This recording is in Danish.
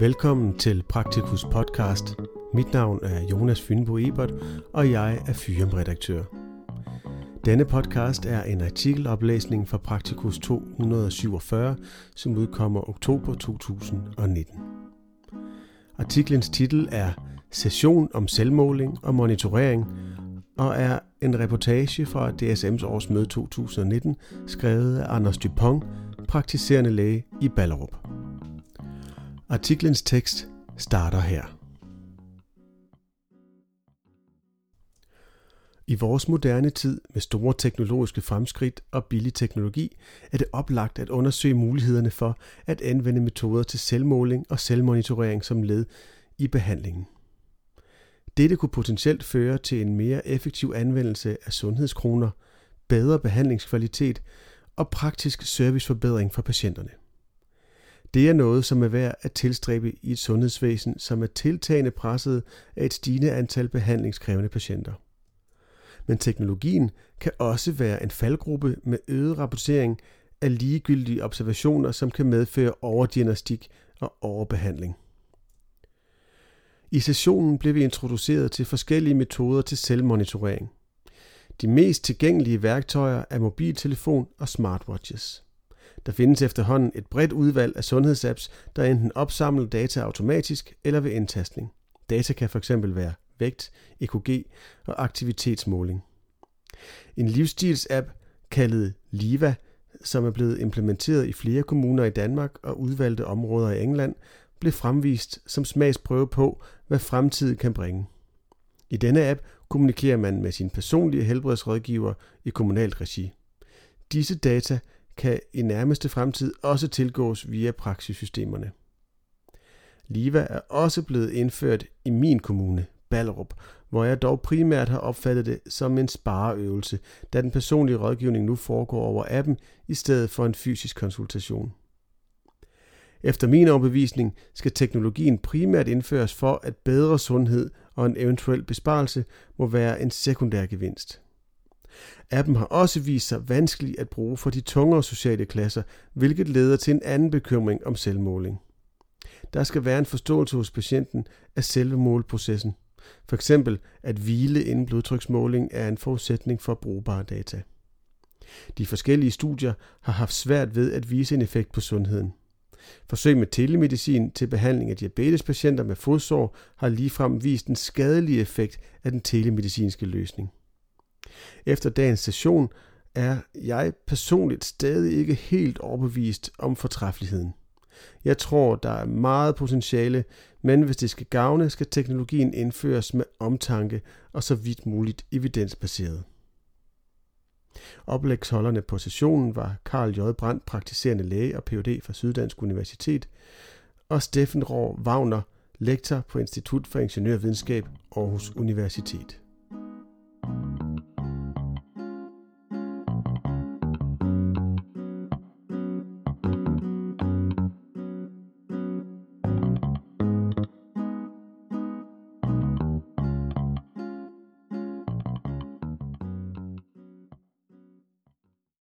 Velkommen til Praktikus podcast. Mit navn er Jonas Fynbo Ebert, og jeg er Fyrem-redaktør. Denne podcast er en artikeloplæsning fra Praktikus 247, som udkommer oktober 2019. Artiklens titel er Session om selvmåling og monitorering, og er en reportage fra DSM's årsmøde 2019, skrevet af Anders Dupont, praktiserende læge i Ballerup. Artiklens tekst starter her. I vores moderne tid med store teknologiske fremskridt og billig teknologi er det oplagt at undersøge mulighederne for at anvende metoder til selvmåling og selvmonitorering som led i behandlingen. Dette kunne potentielt føre til en mere effektiv anvendelse af sundhedskroner, bedre behandlingskvalitet og praktisk serviceforbedring for patienterne. Det er noget, som er værd at tilstræbe i et sundhedsvæsen, som er tiltagende presset af et stigende antal behandlingskrævende patienter. Men teknologien kan også være en faldgruppe med øget rapportering af ligegyldige observationer, som kan medføre overdiagnostik og overbehandling. I sessionen blev vi introduceret til forskellige metoder til selvmonitorering. De mest tilgængelige værktøjer er mobiltelefon og smartwatches. Der findes efterhånden et bredt udvalg af sundhedsapps, der enten opsamler data automatisk eller ved indtastning. Data kan fx være vægt, EKG og aktivitetsmåling. En livsstilsapp kaldet Liva, som er blevet implementeret i flere kommuner i Danmark og udvalgte områder i England, blev fremvist som smagsprøve på, hvad fremtiden kan bringe. I denne app kommunikerer man med sin personlige helbredsrådgiver i kommunalt regi. Disse data kan i nærmeste fremtid også tilgås via praksissystemerne. Liva er også blevet indført i min kommune, Ballerup, hvor jeg dog primært har opfattet det som en spareøvelse, da den personlige rådgivning nu foregår over appen i stedet for en fysisk konsultation. Efter min overbevisning skal teknologien primært indføres for, at bedre sundhed og en eventuel besparelse må være en sekundær gevinst. Appen har også vist sig vanskelig at bruge for de tungere sociale klasser, hvilket leder til en anden bekymring om selvmåling. Der skal være en forståelse hos patienten af selve målprocessen. For eksempel at hvile inden blodtryksmåling er en forudsætning for brugbare data. De forskellige studier har haft svært ved at vise en effekt på sundheden. Forsøg med telemedicin til behandling af diabetespatienter med fodsår har ligefrem vist en skadelig effekt af den telemedicinske løsning. Efter dagens session er jeg personligt stadig ikke helt overbevist om fortræffeligheden. Jeg tror, der er meget potentiale, men hvis det skal gavne, skal teknologien indføres med omtanke og så vidt muligt evidensbaseret. Oplægsholderne på sessionen var Karl J. Brandt, praktiserende læge og Ph.D. fra Syddansk Universitet, og Steffen Rår Wagner, lektor på Institut for Ingeniørvidenskab Aarhus Universitet.